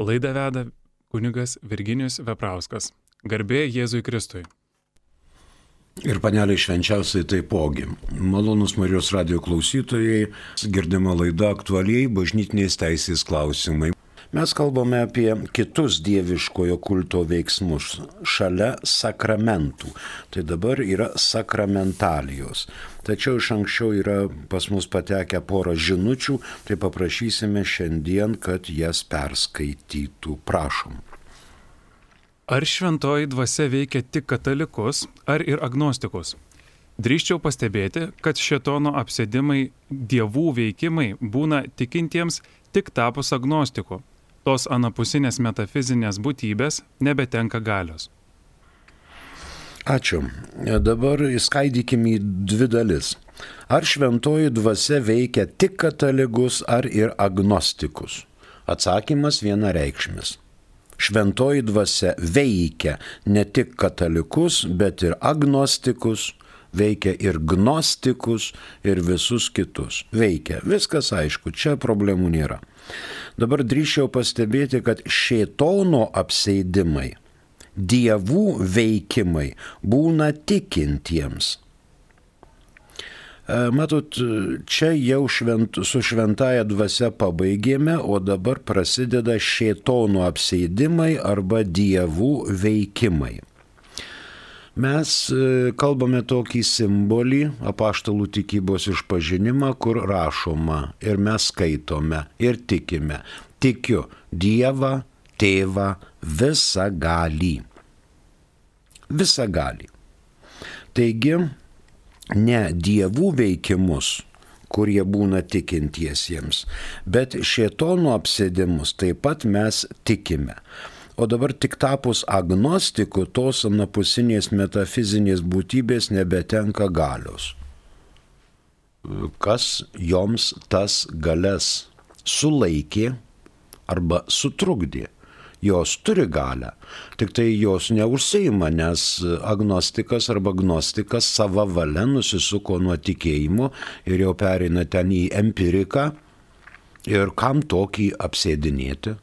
Laidą veda kunigas Virginijus Veprauskas. Garbė Jėzui Kristui. Ir paneliai švenčiausiai taipogi. Malonus Marijos radio klausytojai, girdima laida aktualiai bažnytinės teisės klausimai. Mes kalbame apie kitus dieviškojo kulto veiksmus šalia sakramentų. Tai dabar yra sakramentalijos. Tačiau iš anksčiau yra pas mus patekę porą žinučių, tai paprašysime šiandien, kad jas perskaitytų. Prašom. Ar šventoji dvasia veikia tik katalikus, ar ir agnostikus? Drįščiau pastebėti, kad šetono apsėdimai dievų veikimai būna tikintiems tik tapus agnostiku tos anapusinės metafizinės būtybės nebetenka galios. Ačiū. Dabar įskaidykime į dvi dalis. Ar šventoji dvasia veikia tik katalikus ar ir agnostikus? Atsakymas vienareikšmis. Šventoji dvasia veikia ne tik katalikus, bet ir agnostikus, veikia ir gnostikus, ir visus kitus. Veikia. Viskas aišku, čia problemų nėra. Dabar drįšiau pastebėti, kad šėtono apseidimai, dievų veikimai būna tikintiems. E, matot, čia jau švent, su šventaja dvasia pabaigėme, o dabar prasideda šėtono apseidimai arba dievų veikimai. Mes e, kalbame tokį simbolį, apaštalų tikybos išpažinimą, kur rašoma ir mes skaitome ir tikime. Tikiu Dievą, Tėvą, visą galį. Visą galį. Taigi, ne dievų veikimus, kurie būna tikintiesiems, bet šėtonų apsėdimus taip pat mes tikime. O dabar tik tapus agnostiku, tos anapusinės metafizinės būtybės nebetenka galios. Kas joms tas galės sulaikė arba sutrukdė? Jos turi galę, tik tai jos neužseima, nes agnostikas arba agnostikas savo valia nusisuko nuo tikėjimo ir jau perina ten į empiriką. Ir kam tokį apsėdinėti?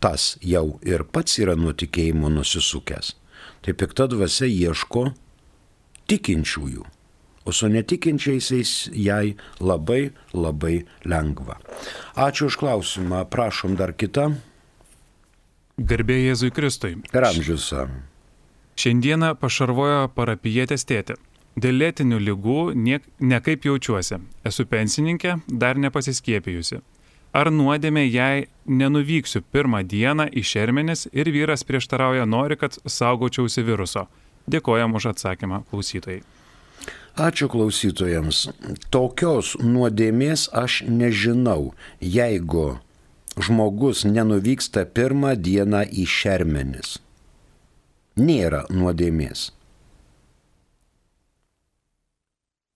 Tas jau ir pats yra nuo tikėjimo nusisukęs. Tai pikta dvasia ieško tikinčiųjų, o su netikinčiaisiais jai labai labai lengva. Ačiū už klausimą, prašom dar kitą. Garbė Jėzui Kristui. Per amžius. Šiandieną pašarvojo parapijietės tėtė. Dėl lėtinių lygų niek, nekaip jaučiuosi. Esu pensininkė, dar nepasiskiepijusi. Ar nuodėmė, jei nenuvyksiu pirmą dieną į šermenis ir vyras prieštarauja nori, kad saugočiausi viruso? Dėkojam už atsakymą klausytojai. Ačiū klausytojams. Tokios nuodėmės aš nežinau, jeigu žmogus nenuvyksta pirmą dieną į šermenis. Nėra nuodėmės.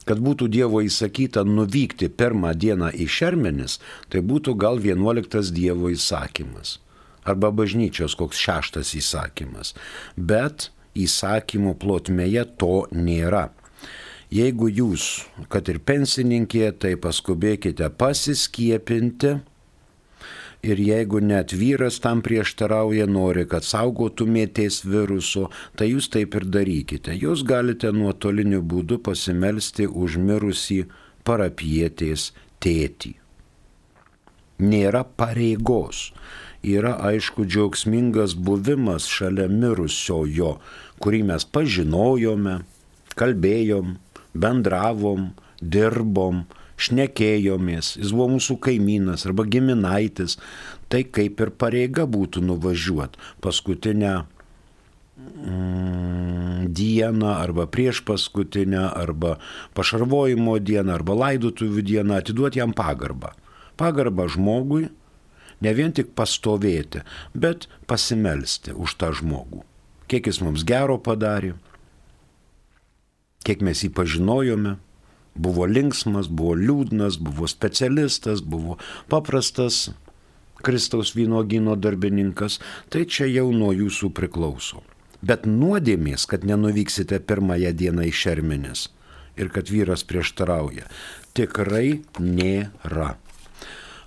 Kad būtų Dievo įsakyta nuvykti pirmą dieną į šermenis, tai būtų gal vienuoliktas Dievo įsakymas. Arba bažnyčios koks šeštas įsakymas. Bet įsakymų plotmėje to nėra. Jeigu jūs, kad ir pensininkė, tai paskubėkite pasiskiepinti, Ir jeigu net vyras tam prieštarauja, nori, kad saugotumėtės viruso, tai jūs taip ir darykite. Jūs galite nuotoliniu būdu pasimelsti už mirusį parapietės tėtį. Nėra pareigos. Yra aišku džiaugsmingas buvimas šalia mirusiojo, kurį mes pažinojome, kalbėjom, bendravom, dirbom, šnekėjomės, jis buvo mūsų kaimynas arba giminaitis, tai kaip ir pareiga būtų nuvažiuoti paskutinę mm, dieną arba prieš paskutinę arba pašarvojimo dieną arba laidotuvių dieną atiduoti jam pagarbą. Pagarbą žmogui, ne vien tik pastovėti, bet pasimelsti už tą žmogų. Kiek jis mums gero padarė, kiek mes jį pažinojome, Buvo linksmas, buvo liūdnas, buvo specialistas, buvo paprastas Kristaus vynuogino darbininkas, tai čia jau nuo jūsų priklauso. Bet nuodėmės, kad nenuvyksite pirmąją dieną į šermenis ir kad vyras prieštarauja, tikrai nėra.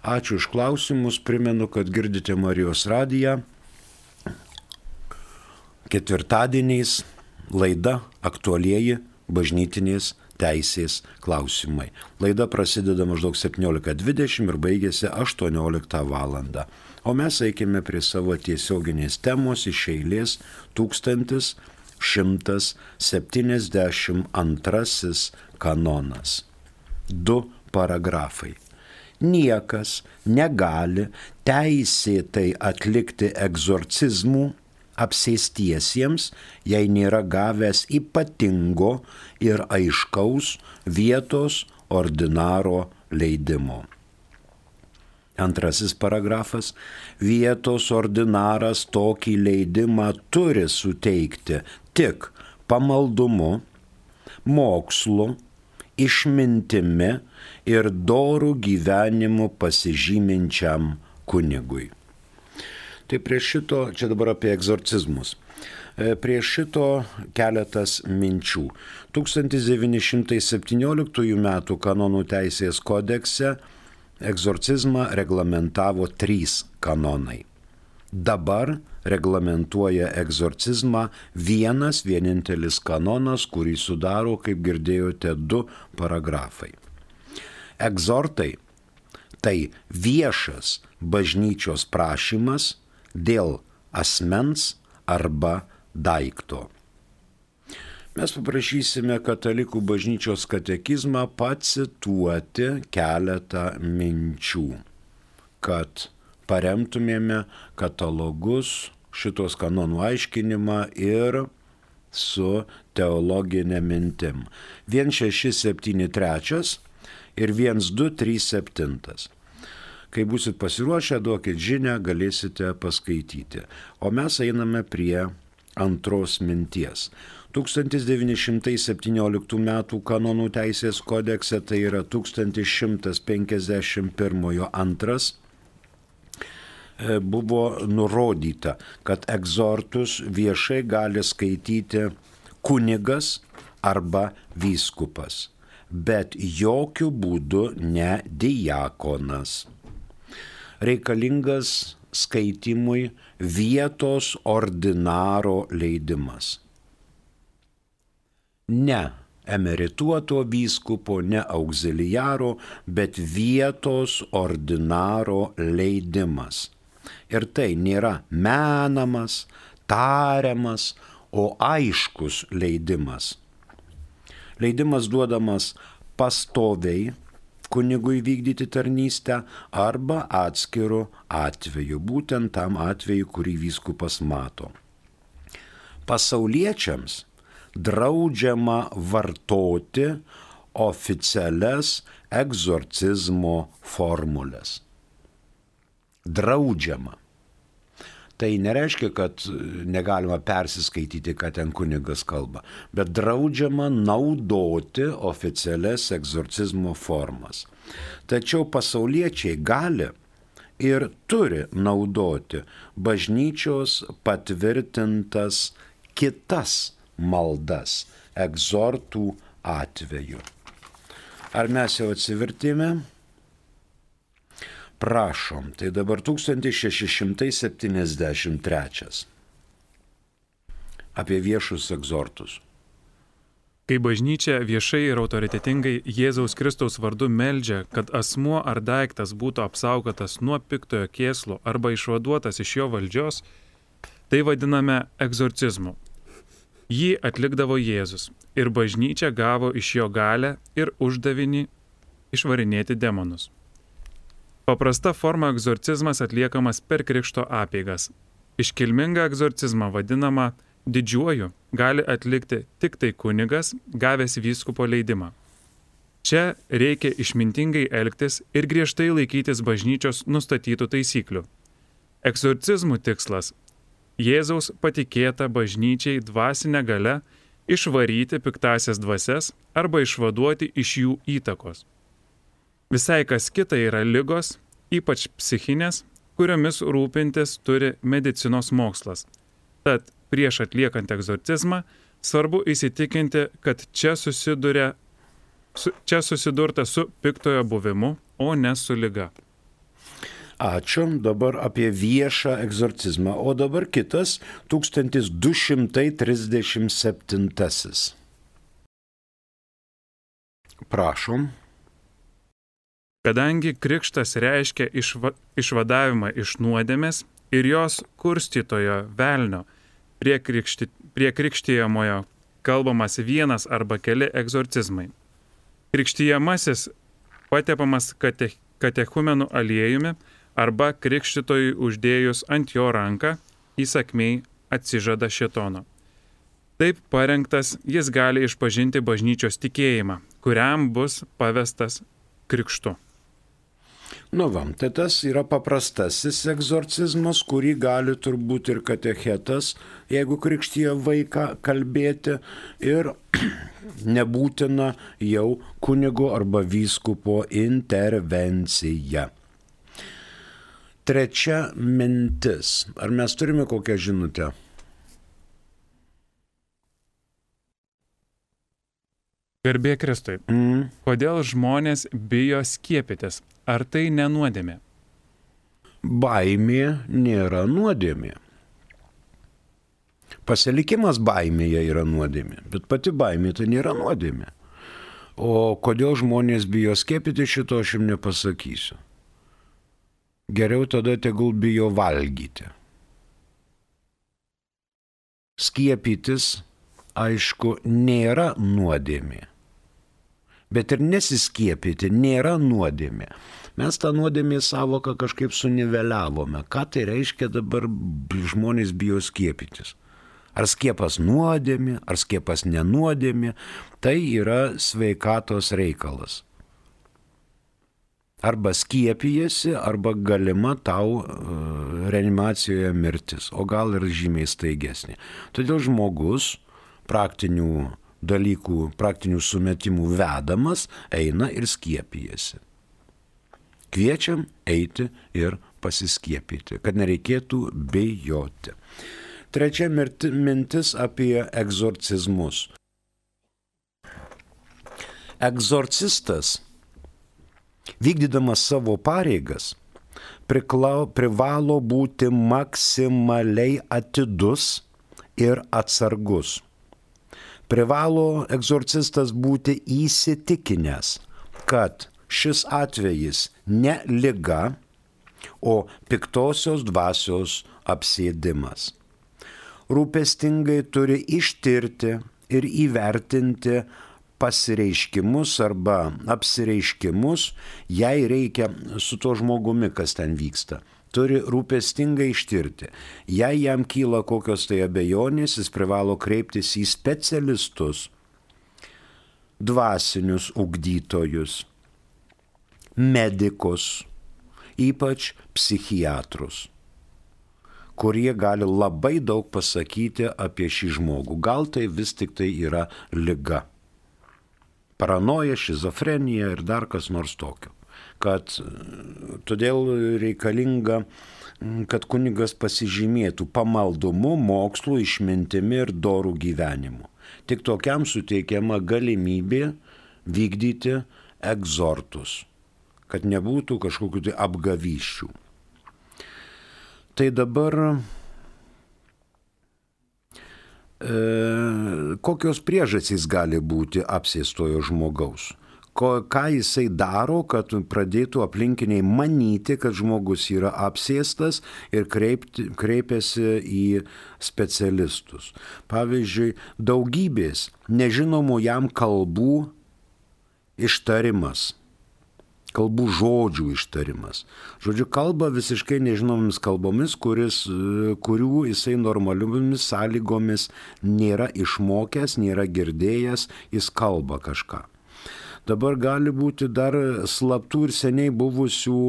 Ačiū už klausimus, primenu, kad girdite Marijos radiją. Ketvirtadieniais laida aktualieji bažnytinės teisės klausimai. Laida prasideda maždaug 17.20 ir baigėsi 18 val. O mes eikime prie savo tiesioginės temos iš eilės 1172 kanonas. Du paragrafai. Niekas negali teisėtai atlikti egzorcizmų apsėstiesiems, jei nėra gavęs ypatingo ir aiškaus vietos ordinaro leidimo. Antrasis paragrafas. Vietos ordinaras tokį leidimą turi suteikti tik pamaldumu, mokslu, išmintimi ir dorų gyvenimu pasižyminčiam kunigui. Tai prie šito, čia dabar apie egzorcizmus. E, prie šito keletas minčių. 1917 m. kanonų teisės kodekse egzorcizmą reglamentavo trys kanonai. Dabar reglamentuoja egzorcizmą vienas vienintelis kanonas, kurį sudaro, kaip girdėjote, du paragrafai. Egzortai tai viešas bažnyčios prašymas dėl asmens arba daikto. Mes paprašysime katalikų bažnyčios katekizmą pacituoti keletą minčių, kad paremtumėme katalogus šitos kanonų aiškinimą ir su teologinė mintim. 1673 ir 1237. Kai busit pasiruošę, duokit žinę, galėsite paskaityti. O mes einame prie antros minties. 1917 m. kanonų teisės kodekse, tai yra 1151 antras, e, buvo nurodyta, kad egzortus viešai gali skaityti kunigas arba vyskupas, bet jokių būdų ne diakonas reikalingas skaitimui vietos ordinaro leidimas. Ne emerituoto vyskupo, ne auxiliaro, bet vietos ordinaro leidimas. Ir tai nėra menamas, tariamas, o aiškus leidimas. Leidimas duodamas pastoviai kunigui vykdyti tarnystę arba atskiru atveju, būtent tam atveju, kurį vyskupas mato. Pasauliečiams draudžiama vartoti oficialias egzorcizmo formulės. Draudžiama. Tai nereiškia, kad negalima persiskaityti, ką ten kunigas kalba, bet draudžiama naudoti oficialias egzorcizmo formas. Tačiau pasauliečiai gali ir turi naudoti bažnyčios patvirtintas kitas maldas egzortų atveju. Ar mes jau atsivertėme? Prašom, tai dabar 1673. Apie viešus egzortus. Kai bažnyčia viešai ir autoritetingai Jėzaus Kristaus vardu meldžia, kad asmuo ar daiktas būtų apsaugotas nuo piktojo kėslo arba išvaduotas iš jo valdžios, tai vadiname egzorcizmu. Jį atlikdavo Jėzus ir bažnyčia gavo iš jo galę ir uždavinį išvarinėti demonus. Paprasta forma egzorcizmas atliekamas per krikšto apeigas. Iškilmingą egzorcizmą vadinamą didžiuoju gali atlikti tik tai kunigas, gavęs vyskupo leidimą. Čia reikia išmintingai elgtis ir griežtai laikytis bažnyčios nustatytų taisyklių. Egzorcizmų tikslas - Jėzaus patikėta bažnyčiai dvasinė gale išvaryti piktasias dvasias arba išvaduoti iš jų įtakos. Visai kas kita yra lygos, ypač psichinės, kuriomis rūpintis turi medicinos mokslas. Tad prieš atliekant egzorcizmą svarbu įsitikinti, kad čia, susiduria, su, čia susidurta su piktojo buvimu, o ne su lyga. Ačiū. Dabar apie viešą egzorcizmą. O dabar kitas 1237. Prašom. Kadangi krikštas reiškia išva, išvadavimą iš nuodėmės ir jos kurstytojo velnio prie, krikšti, prie krikštyjamojo kalbamas vienas arba keli egzorcizmai. Krikštyjamasis patepamas kate, katechumenų aliejumi arba krikštytojui uždėjus ant jo ranką įsakmiai atsižada šetono. Taip parengtas jis gali išpažinti bažnyčios tikėjimą, kuriam bus pavestas krikštu. Nu vam, tai tas yra paprastasis egzorcizmas, kurį gali turbūt ir katechetas, jeigu krikštyje vaiką kalbėti ir nebūtina jau kunigo arba vyskupo intervencija. Trečia mintis. Ar mes turime kokią žinutę? Garbė Kristui. Mm. Kodėl žmonės bijo skiepytis? Ar tai nenuodėmė? Baimė nėra nuodėmė. Pasilikimas baimėje yra nuodėmė, bet pati baimė tai nėra nuodėmė. O kodėl žmonės bijo skiepyti, šito aš jums nepasakysiu. Geriau tada tegul bijo valgyti. Skiepytis, aišku, nėra nuodėmė bet ir nesiskiepyti nėra nuodėmė. Mes tą nuodėmė savoką kažkaip suniveliavome. Ką tai reiškia dabar žmonės bijo skiepytis? Ar skiepas nuodėmė, ar skiepas nenuodėmė, tai yra sveikatos reikalas. Arba skiepijasi, arba galima tau uh, reanimacijoje mirtis, o gal ir žymiai staigesnė. Todėl žmogus praktinių dalykų, praktinių sumetimų vedamas, eina ir skiepijasi. Kviečiam eiti ir pasiskiepyti, kad nereikėtų bijoti. Trečia mintis apie egzorcizmus. Egzorcistas, vykdydamas savo pareigas, priklau, privalo būti maksimaliai atidus ir atsargus privalo egzorcistas būti įsitikinęs, kad šis atvejis ne lyga, o piktosios dvasios apsėdimas. Rūpestingai turi ištirti ir įvertinti pasireiškimus arba apsireiškimus, jei reikia su tuo žmogumi, kas ten vyksta turi rūpestingai ištirti. Jei jam kyla kokios tai abejonės, jis privalo kreiptis į specialistus, dvasinius ugdytojus, medikus, ypač psichiatrus kurie gali labai daug pasakyti apie šį žmogų. Gal tai vis tik tai yra lyga. Paranoja, šizofrenija ir dar kas nors tokio kad todėl reikalinga, kad kunigas pasižymėtų pamaldumu, mokslu, išmintimi ir dorų gyvenimu. Tik tokiam suteikiama galimybė vykdyti egzortus, kad nebūtų kažkokių tai apgavyščių. Tai dabar e, kokios priežastys gali būti apsėstojo žmogaus? Ko, ką jisai daro, kad pradėtų aplinkiniai manyti, kad žmogus yra apsėstas ir kreipti, kreipiasi į specialistus. Pavyzdžiui, daugybės nežinomų jam kalbų ištarimas kalbų žodžių ištarimas. Žodžiu, kalba visiškai nežinomomis kalbomis, kuris, kurių jisai normaliomis sąlygomis nėra išmokęs, nėra girdėjęs, jis kalba kažką dabar gali būti dar slaptų ir seniai buvusių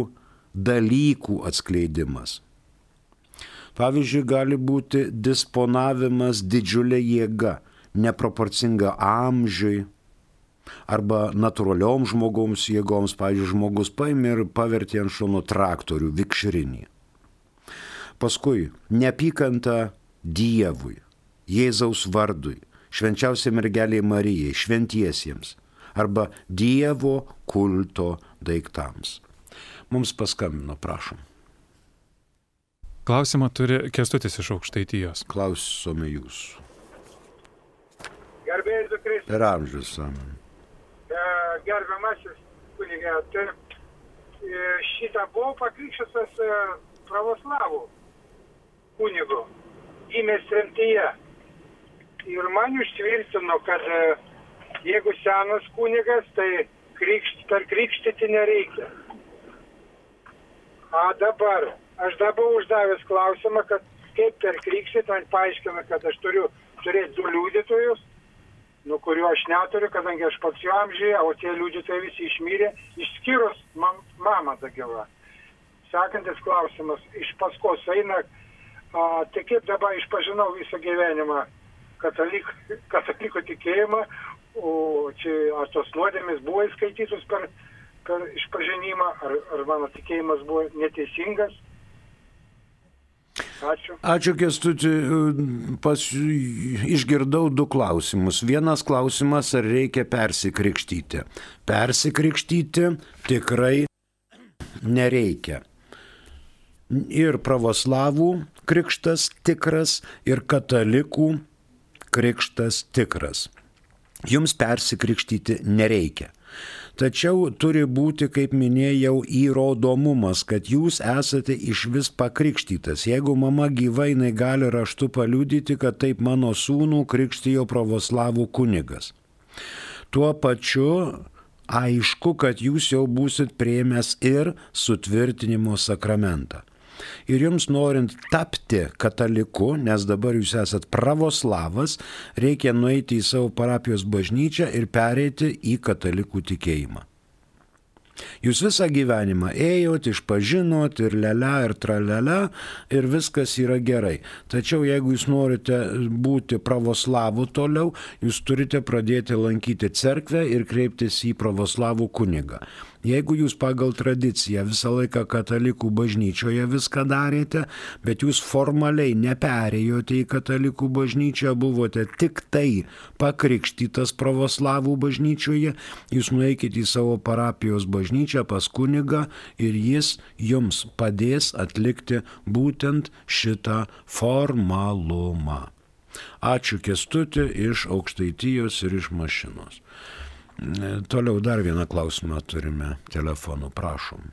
dalykų atskleidimas. Pavyzdžiui, gali būti disponavimas didžiulė jėga, neproporcinga amžiui arba natūraliom žmogaus jėgoms. Pavyzdžiui, žmogus paėmė ir pavertė ant šono traktorių vikšrinį. Paskui neapykanta Dievui, Jėzaus vardui, švenčiausiai mergeliai Marijai, šventiesiems arba Dievo kulto daiktams. Mums paskambino, prašom. Klausimą turi Kestutis iš aukštaitijos. Klausome jūsų. Gerbėjai Zukris, Per amžius. gerbiamasis kunigė, tai e, šitą buvau pakrikščiusias e, pravoslavų kunigo, gimęs tremtyje. Ir man užtvirtino, kad e, jeigu senas kunigas, tai krikšt, per krikštyti nereikia. A dabar, aš dabar uždavęs klausimą, kad kaip per krikštyti, man paaiškina, kad aš turiu turėti du liudytojus, nuo kurių aš neturiu, kadangi aš pats jų amžiuje, o tie liudytojai visi išmyrė, išskyrus mam, mamą dagyvą. Sekantis klausimas, iš paskos eina, a, tai kaip dabar išpažinau visą gyvenimą katalik, katalikų tikėjimą, o čia ar tos nuodėmės buvo įskaitytos per, per išpažinimą, ar, ar mano tikėjimas buvo neteisingas. Ačiū. Ačiū Kestuti, pas, išgirdau du klausimus. Vienas klausimas, ar reikia persikrikštyti. Persikrikštyti tikrai nereikia. Ir pravoslavų krikštas tikras, ir katalikų krikštas tikras. Jums persikrikštyti nereikia. Tačiau turi būti, kaip minėjau, įrodomumas, kad jūs esate iš vis pakrikštytas. Jeigu mama gyvai jinai gali raštu paliudyti, kad taip mano sūnų krikštijo pravoslavų kunigas. Tuo pačiu aišku, kad jūs jau būsit prieimęs ir sutvirtinimo sakramentą. Ir jums norint tapti kataliku, nes dabar jūs esat pravoslavas, reikia nueiti į savo parapijos bažnyčią ir pereiti į katalikų tikėjimą. Jūs visą gyvenimą ėjot, išpažinot ir lele, ir tralele, ir viskas yra gerai. Tačiau jeigu jūs norite būti pravoslavų toliau, jūs turite pradėti lankyti cerkvę ir kreiptis į pravoslavų kunigą. Jeigu jūs pagal tradiciją visą laiką katalikų bažnyčioje viską darėte, bet jūs formaliai neperėjote į katalikų bažnyčią, buvote tik tai pakrikštytas pravoslavų bažnyčioje, jūs nueikite į savo parapijos bažnyčią pas kunigą ir jis jums padės atlikti būtent šitą formalumą. Ačiū Kestutė iš aukštaitijos ir iš mašinos. Toliau dar vieną klausimą turime telefonu, prašom.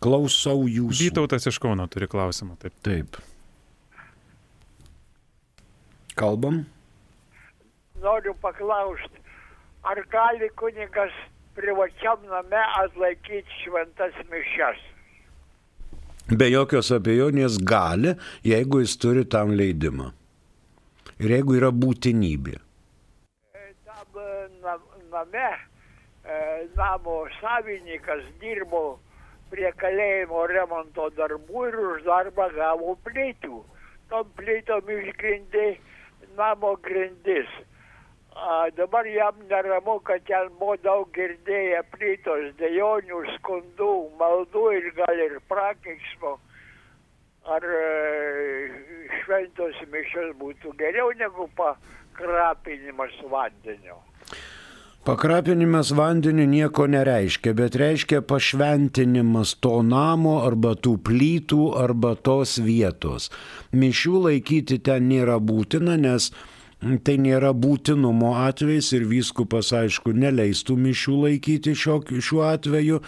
Klausau jūsų. Vytautas iš Kauno turi klausimą. Taip. Taip. Kalbam? Noriu paklausti, ar gali kunigas privačiam name atlaikyti šventas mišes? Be jokios abejonės gali, jeigu jis turi tam leidimą. Ir jeigu yra būtinybė. Name e, namo savininkas dirbo prie kalėjimo remonto darbų ir už darbą gavo plytų. Tom plytom išgrindė namo grindis. A, dabar jam neramu, kad ten buvo daug girdėję plytos dėjonių, skundų, maldų ir gal ir prakeiksmo. Ar e, šventos mišios būtų geriau negu pakrapinimas vandeniu? Pakrapinimas vandeniu nieko nereiškia, bet reiškia pašventinimas to namo arba tų plytų arba tos vietos. Mišių laikyti ten nėra būtina, nes tai nėra būtinumo atvejs ir vyskupas aišku neleistų mišių laikyti šio, šiuo atveju.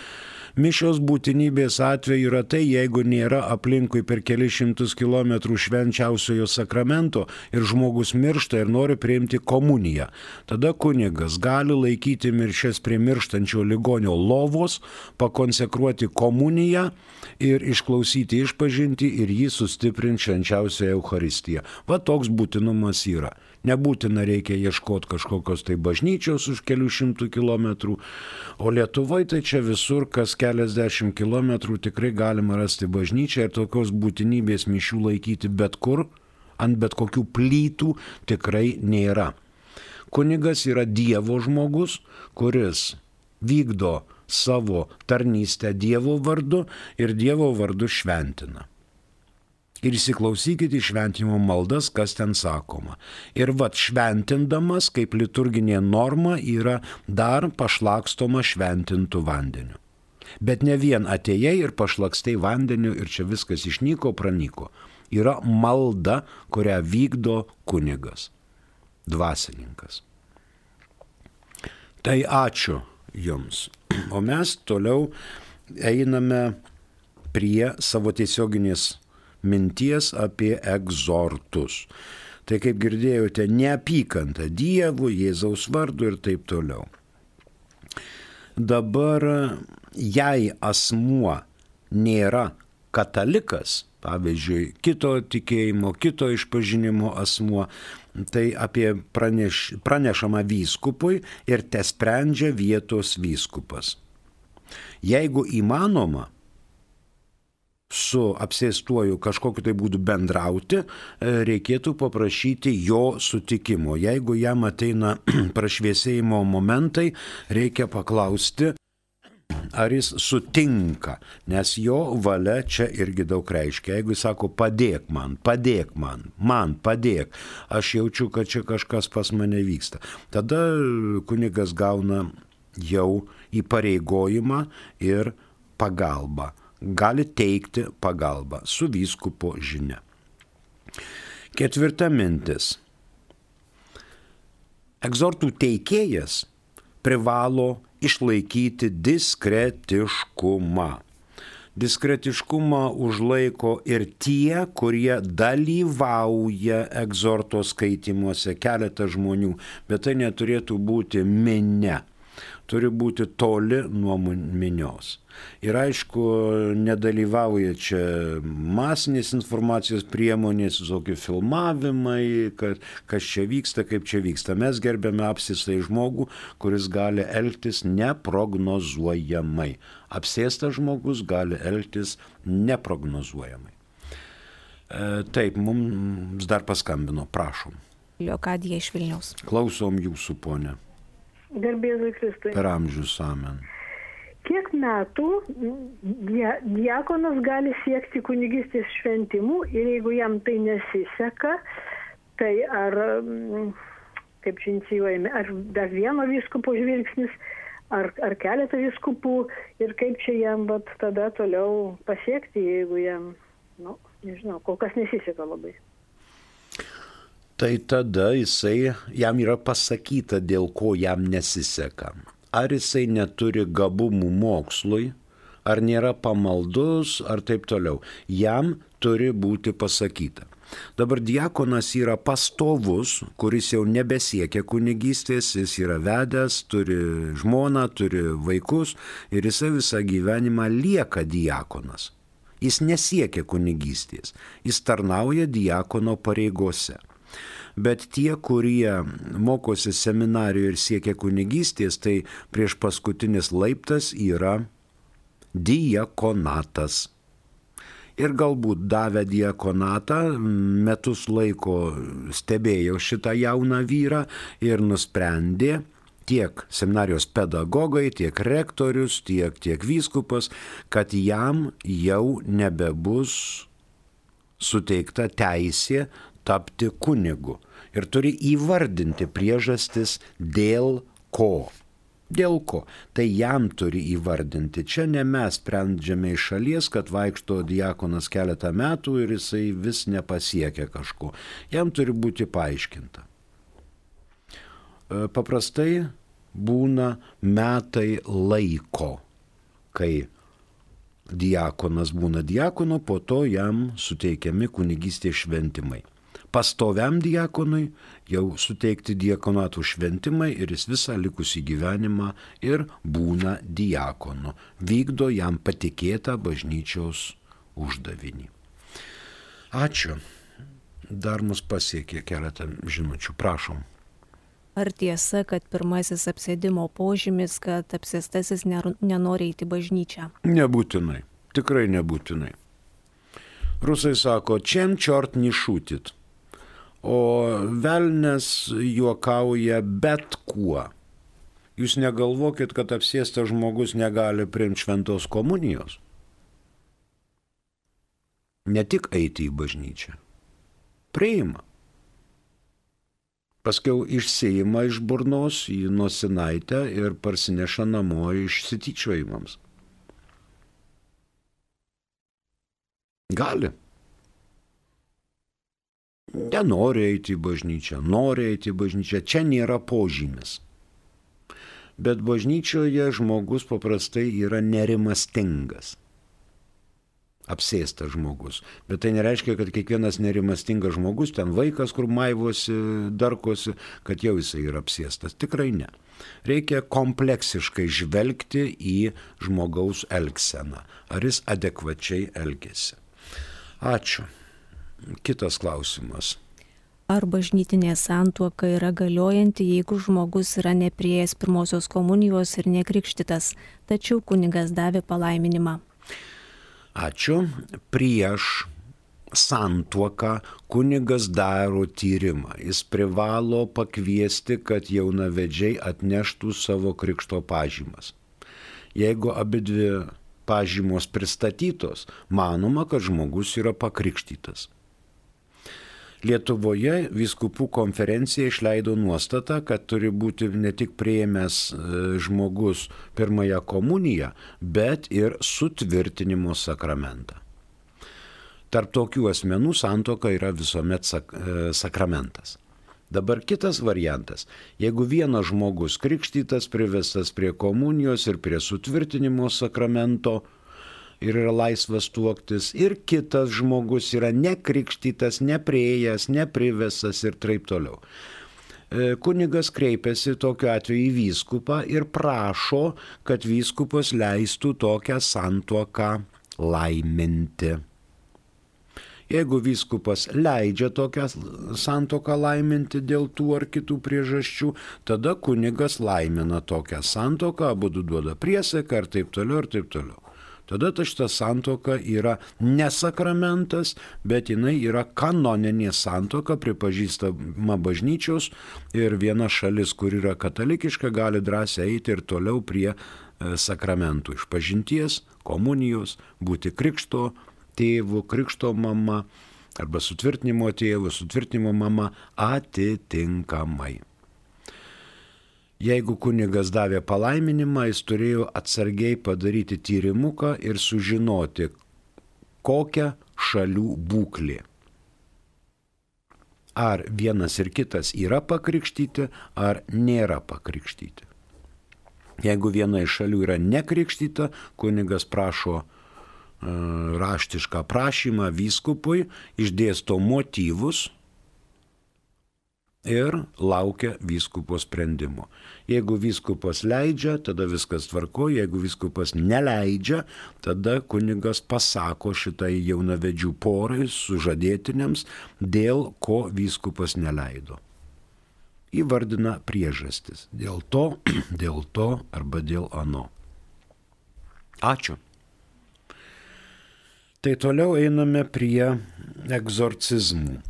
Mišios būtinybės atveju yra tai, jeigu nėra aplinkui per kelius šimtus kilometrų švenčiausiojo sakramento ir žmogus miršta ir nori priimti komuniją. Tada kunigas gali laikyti miršės prie mirštančio ligonio lovos, pakonsekruoti komuniją ir išklausyti išpažinti ir jį sustiprinti švenčiausią Euharistiją. Va toks būtinumas yra. Nebūtina reikia ieškoti kažkokios tai bažnyčios už kelių šimtų kilometrų, o Lietuvoje tai čia visur, kas keliasdešimt kilometrų tikrai galima rasti bažnyčią ir tokios būtinybės mišių laikyti bet kur, ant bet kokių plytų tikrai nėra. Kunigas yra Dievo žmogus, kuris vykdo savo tarnystę Dievo vardu ir Dievo vardu šventina ir įsiklausykite į šventimo maldas, kas ten sakoma. Ir vad šventindamas, kaip liturginė norma, yra dar pašlakstoma šventintų vandeniu. Bet ne vien atėjai ir pašlakstai vandeniu ir čia viskas išnyko, pranyko. Yra malda, kurią vykdo kunigas, dvasininkas. Tai ačiū Jums. O mes toliau einame prie savo tiesioginės minties apie egzortus. Tai kaip girdėjote, neapykanta Dievų, Jėzaus vardu ir taip toliau. Dabar, jei asmuo nėra katalikas, pavyzdžiui, kito tikėjimo, kito išpažinimo asmuo, tai apie praneš, pranešama vyskupui ir te sprendžia vietos vyskupas. Jeigu įmanoma, su apsėstuoju kažkokiu tai būdu bendrauti, e, reikėtų paprašyti jo sutikimo. Jeigu jam ateina prašviesėjimo momentai, reikia paklausti, ar jis sutinka, nes jo valia čia irgi daug reiškia. Jeigu jis sako, padėk man, padėk man, man padėk, aš jaučiu, kad čia kažkas pas mane vyksta. Tada kunigas gauna jau įpareigojimą ir pagalbą gali teikti pagalbą su vyskupo žinia. Ketvirta mintis. Egzortų teikėjas privalo išlaikyti diskretiškumą. Diskretiškumą užlaiko ir tie, kurie dalyvauja egzorto skaitimuose, keletas žmonių, bet tai neturėtų būti minė turi būti toli nuo minios. Ir aišku, nedalyvauja čia masinės informacijos priemonės, visokie filmavimai, kad, kas čia vyksta, kaip čia vyksta. Mes gerbėme apsistai žmogų, kuris gali elgtis neprognozuojamai. Apsėstas žmogus gali elgtis neprognozuojamai. E, taip, mums dar paskambino, prašom. Liokadija iš Vilniaus. Klausom jūsų, ponė. Garbėzui Kristui. Per amžius amen. Kiek metų dia, diakonas gali siekti kunigistės šventimų ir jeigu jam tai nesiseka, tai ar, mm, kaip čia inicijuojami, ar dar vieno vyskupo žvilgsnis, ar, ar keletą vyskupų ir kaip čia jam vat, tada toliau pasiekti, jeigu jam, nu, nežinau, kol kas nesiseka labai tai tada jisai, jam yra pasakyta, dėl ko jam nesiseka. Ar jisai neturi gabumų mokslui, ar nėra pamaldus, ar taip toliau. Jam turi būti pasakyta. Dabar diakonas yra pastovus, kuris jau nebesiekia kunigystės, jis yra vedęs, turi žmoną, turi vaikus ir jisai visą gyvenimą lieka diakonas. Jis nesiekia kunigystės, jis tarnauja diakono pareigose bet tie, kurie mokosi seminarijoje ir siekia kunigystės, tai prieš paskutinis laiptas yra diakonatas. Ir galbūt davę diakonatą, metus laiko stebėjau šitą jauną vyrą ir nusprendė, tiek seminarijos pedagogai, tiek rektorius, tiek, tiek vyskupas, kad jam jau nebebus suteikta teisė tapti kunigu ir turi įvardinti priežastis dėl ko. Dėl ko? Tai jam turi įvardinti. Čia ne mes sprendžiame iš šalies, kad vaikšto diakonas keletą metų ir jisai vis nepasiekia kažko. Jam turi būti paaiškinta. E, paprastai būna metai laiko, kai diakonas būna diakonu, po to jam suteikiami kunigystės šventimai pastoviam diakonui jau suteikti diakonatų šventimai ir jis visą likusį gyvenimą ir būna diakonu, vykdo jam patikėtą bažnyčios uždavinį. Ačiū. Dar mus pasiekė keletą žinučių. Prašom. Ar tiesa, kad pirmasis apsėdimo požymis, kad apsėstasis nenori eiti bažnyčią? Nebūtinai. Tikrai nebūtinai. Rusai sako, čem čiort nišūtit O velnes juokauja bet kuo. Jūs negalvokit, kad apsėstas žmogus negali priimti šventos komunijos. Ne tik eiti į bažnyčią. Priima. Paskiau išsijima iš burnos į nosinaitę ir parsineša namo išsityčiojimams. Gali. Nenori eiti į bažnyčią, nori eiti į bažnyčią. Čia nėra požymis. Bet bažnyčioje žmogus paprastai yra nerimastingas apsėstas žmogus. Bet tai nereiškia, kad kiekvienas nerimastingas žmogus, ten vaikas, kur maivosi, darkosi, kad jau jisai yra apsėstas. Tikrai ne. Reikia kompleksiškai žvelgti į žmogaus elgseną. Ar jis adekvačiai elgesi. Ačiū. Kitas klausimas. Ar bažnytinė santuoka yra galiojanti, jeigu žmogus yra neprieėjęs pirmosios komunijos ir nekrikštytas, tačiau kunigas davė palaiminimą? Ačiū. Prieš santuoką kunigas daro tyrimą. Jis privalo pakviesti, kad jaunavedžiai atneštų savo krikšto pažymas. Jeigu abi dvi pažymos pristatytos, manoma, kad žmogus yra pakrikštytas. Lietuvoje viskupų konferencija išleido nuostatą, kad turi būti ne tik prieimęs e, žmogus pirmąją komuniją, bet ir sutvirtinimo sakramentą. Tarp tokių asmenų santoka yra visuomet sak e, sakramentas. Dabar kitas variantas. Jeigu vienas žmogus krikštytas, privestas prie komunijos ir prie sutvirtinimo sakramento ir yra laisvas tuoktis, ir kitas žmogus yra nekrikštytas, neprieėjęs, neprivestas ir taip toliau. E, kunigas kreipiasi tokiu atveju į vyskupą ir prašo, kad vyskupas leistų tokią santuoką laiminti. Jeigu vyskupas leidžia tokią santoką laiminti dėl tų ar kitų priežasčių, tada kunigas laimina tokią santoką, abu duoda priesaiką ir taip toliau ir taip toliau. Tada ta šita santoka yra nesakramentas, bet jinai yra kanoninė santoka, pripažįstama bažnyčios ir viena šalis, kur yra katalikiška, gali drąsiai eiti ir toliau prie e, sakramentų išpažinties, komunijos, būti krikšto tėvu, krikšto mama arba sutvirtinimo tėvu, sutvirtinimo mama atitinkamai. Jeigu kunigas davė palaiminimą, jis turėjo atsargiai padaryti tyrimuką ir sužinoti, kokia šalių būklė. Ar vienas ir kitas yra pakrikštyti, ar nėra pakrikštyti. Jeigu viena iš šalių yra nekrikštyta, kunigas prašo raštišką prašymą vyskupui, išdėsto motyvus ir laukia vyskupo sprendimo. Jeigu vyskupas leidžia, tada viskas tvarko, jeigu vyskupas neleidžia, tada kunigas pasako šitai jaunavedžių porai sužadėtiniams, dėl ko vyskupas neleido. Įvardina priežastis. Dėl to, dėl to arba dėl ano. Ačiū. Tai toliau einame prie egzorcizmų.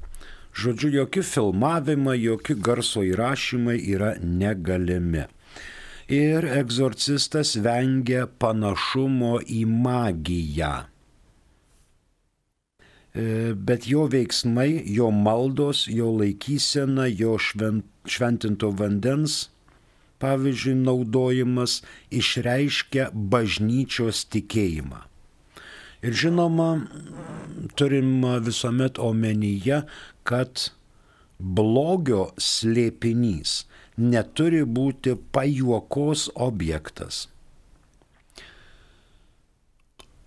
Žodžiu, jokie filmavimai, jokie garso įrašymai yra negalimi. Ir egzorcistas vengia panašumo į magiją. E, bet jo veiksmai, jo maldos, jo laikysena, jo šventinto vandens, pavyzdžiui, naudojimas išreiškia bažnyčios tikėjimą. Ir žinoma, turim visuomet omenyje, kad blogio slėpinys neturi būti pajuokos objektas.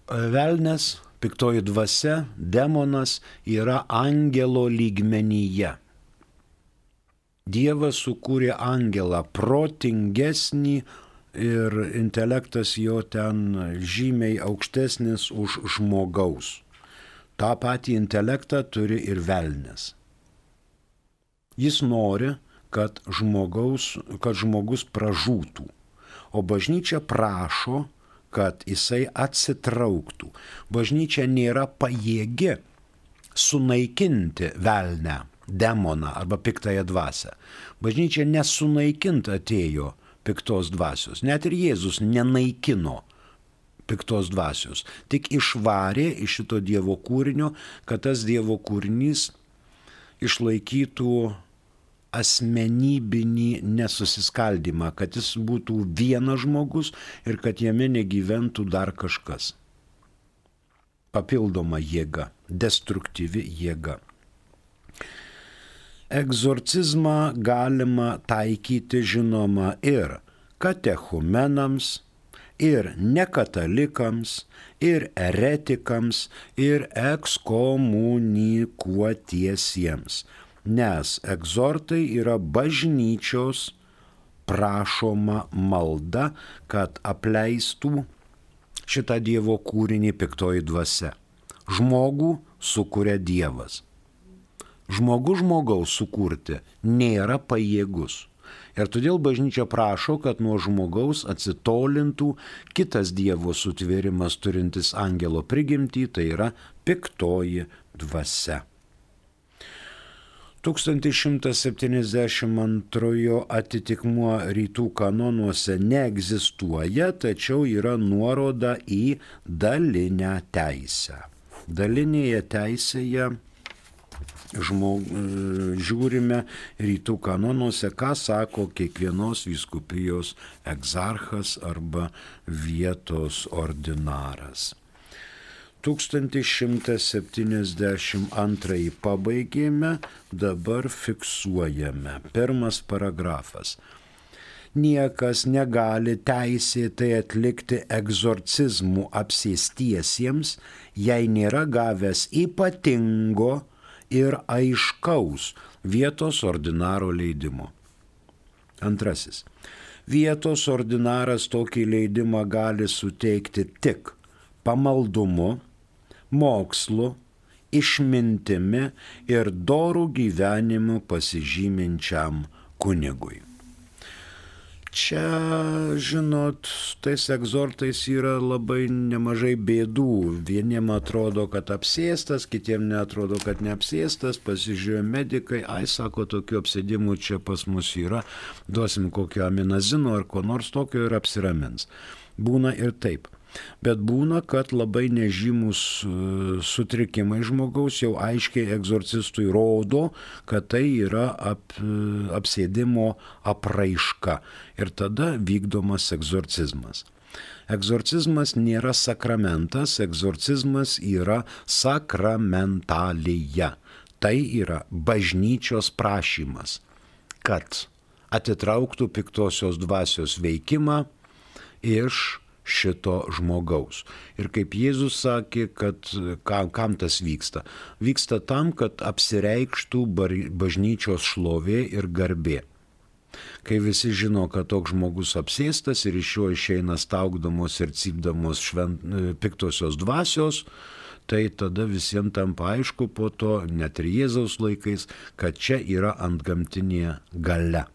Velnes, piktoji dvasia, demonas yra angelo lygmenyje. Dievas sukūrė angelą protingesnį ir intelektas jo ten žymiai aukštesnis už žmogaus. Ta patį intelektą turi ir velnės. Jis nori, kad, žmogaus, kad žmogus pražūtų, o bažnyčia prašo, kad jisai atsitrauktų. Bažnyčia nėra pajėgi sunaikinti velnę, demoną arba piktąją dvasę. Bažnyčia nesunaikint atėjo piktos dvasios. Net ir Jėzus nenaikino piktos dvasios, tik išvarė iš šito Dievo kūrinio, kad tas Dievo kūrinys išlaikytų asmenybinį nesusiskaldimą, kad jis būtų vienas žmogus ir kad jame negyventų dar kažkas. papildoma jėga, destruktyvi jėga. Egzorcizmą galima taikyti žinoma ir katechumenams, ir nekatalikams, ir eretikams, ir ekskomunikuotiesiems, nes egzortai yra bažnyčios prašoma malda, kad apleistų šitą Dievo kūrinį piktoji dvasia. Žmogų sukuria Dievas. Žmogus žmogaus sukurti nėra pajėgus. Ir todėl bažnyčia prašo, kad nuo žmogaus atsitolintų kitas Dievo sutvėrimas turintis angelo prigimtį, tai yra piktoji dvasia. 1172 atitikmuo rytų kanonuose neegzistuoja, tačiau yra nuoroda į dalinę teisę. Dalinėje teisėje žmog, žiūrime rytų kanonuose, ką sako kiekvienos viskupijos egzarchas arba vietos ordinaras. 1172 pabaigėme, dabar fiksuojame. Pirmas paragrafas. Niekas negali teisėtai atlikti egzorcizmų apsėstiesiems, jei nėra gavęs ypatingo ir aiškaus vietos ordinaro leidimo. Antrasis. Vietos ordinaras tokį leidimą gali suteikti tik pamaldumu, mokslu, išmintimi ir dorų gyvenimu pasižyminčiam kunigui. Čia, žinot, tais egzortais yra labai nemažai bėdų. Vieniem atrodo, kad apsėstas, kitiem netrodo, kad neapsėstas. Pasižiūrėjo medikai, ai sako, tokių apsėdimų čia pas mus yra, duosim kokio aminazino ar ko nors tokio ir apsiramins. Būna ir taip. Bet būna, kad labai nežymus e, sutrikimai žmogaus jau aiškiai egzorcistui rodo, kad tai yra ap, e, apsėdimo apraiška. Ir tada vykdomas egzorcizmas. Egzorcizmas nėra sakramentas, egzorcizmas yra sakramentalija. Tai yra bažnyčios prašymas, kad atitrauktų piktosios dvasios veikimą iš šito žmogaus. Ir kaip Jėzus sakė, kad kam, kam tas vyksta? Vyksta tam, kad apsireikštų bažnyčios šlovė ir garbė. Kai visi žino, kad toks žmogus apsėstas ir iš jo išeina staugdamos ir cypdamos švent, piktosios dvasios, tai tada visiems tampa aišku po to, net ir Jėzaus laikais, kad čia yra antgamtinė gale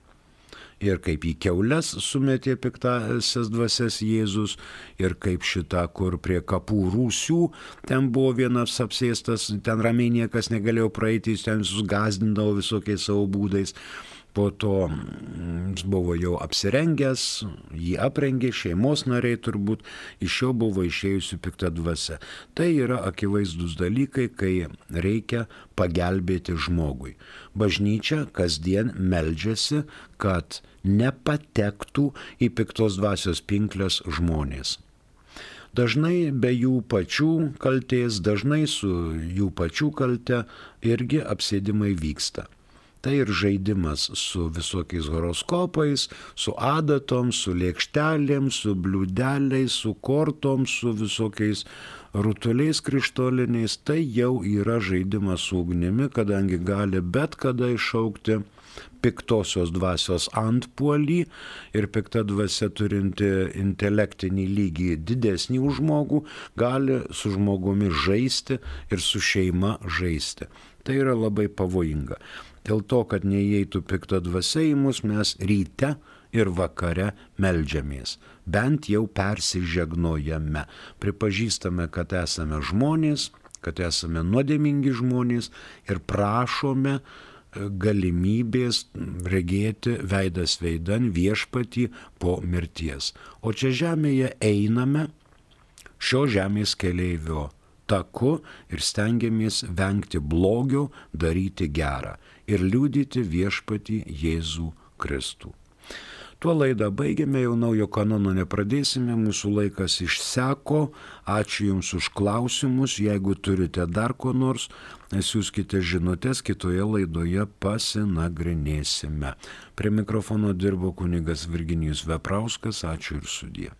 ir kaip į keulės sumetė piktasias dvasias Jėzus, ir kaip šita, kur prie kapų rūsių, ten buvo vienas apsėstas, ten ramiai niekas negalėjo praeiti, jis ten visus gazdindavo visokiais savo būdais. Po to mm, jis buvo jau apsirengęs, jį aprengė šeimos nariai turbūt, iš jo buvo išėjusi pikta dvasia. Tai yra akivaizdus dalykai, kai reikia pagelbėti žmogui. Bažnyčia kasdien meldžiasi, kad nepatektų į piktos dvasios pinklės žmonės. Dažnai be jų pačių kalties, dažnai su jų pačių kalte irgi apsėdimai vyksta. Tai ir žaidimas su visokiais horoskopais, su adatom, su lėkštelėm, su bliūdeliais, su kortom, su visokiais rutuliais krištoliniais. Tai jau yra žaidimas su ugnimi, kadangi gali bet kada iššaukti piktosios dvasios antpuolį ir pikta dvasia turinti intelektinį lygį didesnį už žmogų gali su žmogumi žaisti ir su šeima žaisti. Tai yra labai pavojinga. Dėl to, kad neįeitų pikta dvasia į mus, mes ryte ir vakare melžiamės. Bent jau persižegnojame. Pripažįstame, kad esame žmonės, kad esame nuodėmingi žmonės ir prašome, galimybės regėti veidas veidan viešpatį po mirties. O čia žemėje einame šio žemės keleivio taku ir stengiamės vengti blogio, daryti gerą ir liūdyti viešpatį Jėzų Kristų. Tuo laidą baigėme, jau naujo kanono nepradėsime, mūsų laikas išseko. Ačiū Jums už klausimus. Jeigu turite dar ko nors, siūskite žinutės, kitoje laidoje pasinagrinėsime. Prie mikrofono dirbo kunigas Virginijus Veprauskas. Ačiū ir sudė.